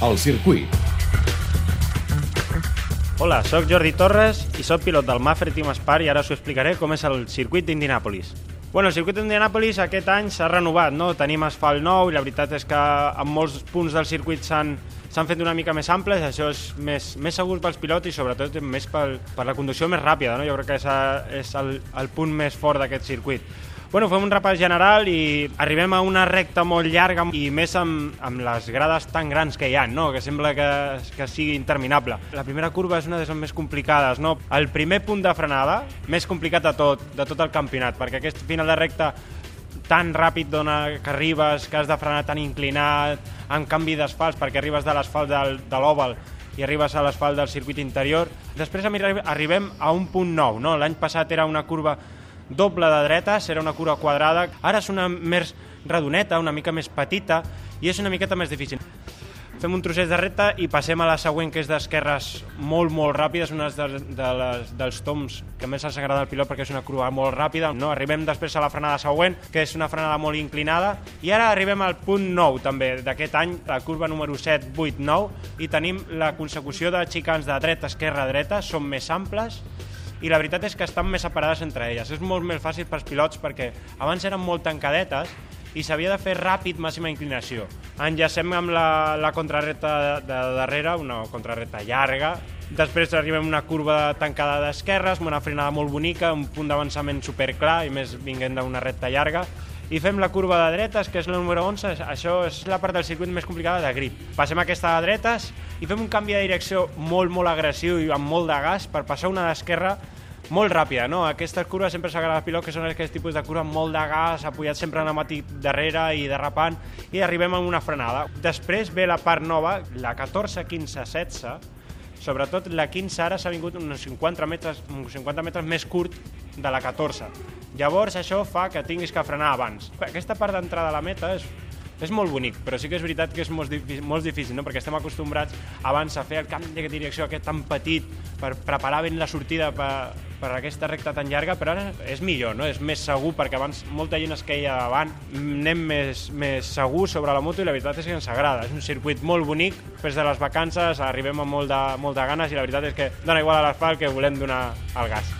El circuit. Hola, sóc Jordi Torres i sóc pilot del Mafre Team Spar i ara us explicaré com és el circuit d'Indianapolis. Bueno, el circuit d'Indianapolis aquest any s'ha renovat, no? Tenim asfalt nou i la veritat és que en molts punts del circuit s'han s'han fet una mica més amples, això és més, més segur pels pilots i sobretot més pel, per la conducció més ràpida, no? jo crec que és, a, és el, el punt més fort d'aquest circuit. Bueno, fem un repàs general i arribem a una recta molt llarga i més amb, amb les grades tan grans que hi ha, no? que sembla que, que sigui interminable. La primera curva és una de les més complicades. No? El primer punt de frenada, més complicat de tot, de tot el campionat, perquè aquest final de recta tan ràpid dona que arribes, que has de frenar tan inclinat, en canvi d'asfalt, perquè arribes de l'asfalt de l'Oval i arribes a l'asfalt del circuit interior. Després arribem a un punt nou. No? L'any passat era una curva doble de dretes, era una curva quadrada. Ara és una més redoneta, una mica més petita, i és una miqueta més difícil. Fem un trosset de recta i passem a la següent, que és d'esquerres molt, molt ràpides, una de, de les, dels toms que més els agrada al pilot perquè és una crua molt ràpida. No, arribem després a la frenada següent, que és una frenada molt inclinada, i ara arribem al punt 9 també d'aquest any, la curva número 7, 8, 9, i tenim la consecució de xicans de dreta, esquerra, dreta, són més amples, i la veritat és que estan més separades entre elles. És molt més fàcil pels pilots perquè abans eren molt tancadetes i s'havia de fer ràpid màxima inclinació. Enllacem amb la, la contrarreta de, de darrere, una contrarreta llarga, Després arribem a una curva tancada d'esquerres, amb una frenada molt bonica, un punt d'avançament superclar i més vinguent d'una recta llarga. I fem la curva de dretes, que és la número 11, això és la part del circuit més complicada de grip. Passem aquesta de dretes i fem un canvi de direcció molt, molt agressiu i amb molt de gas per passar una d'esquerra molt ràpida, no? Aquestes curves sempre s'agrada al pilot, que són aquest tipus de curva molt de gas, apoyat sempre pneumàtic darrere i derrapant, i arribem a una frenada. Després ve la part nova, la 14, 15, 16, sobretot la 15 ara s'ha vingut uns 50 metres, uns 50 metres més curt de la 14. Llavors això fa que tinguis que frenar abans. Aquesta part d'entrada a la meta és és molt bonic, però sí que és veritat que és molt difícil, molt difícil no? perquè estem acostumbrats abans a fer el canvi de direcció aquest tan petit per preparar ben la sortida per, per aquesta recta tan llarga, però ara és millor, no? és més segur, perquè abans molta gent es queia davant, anem més, més segur sobre la moto i la veritat és que ens agrada. És un circuit molt bonic, després de les vacances arribem amb molt de, molt de ganes i la veritat és que dona igual a l'asfalt que volem donar el gas.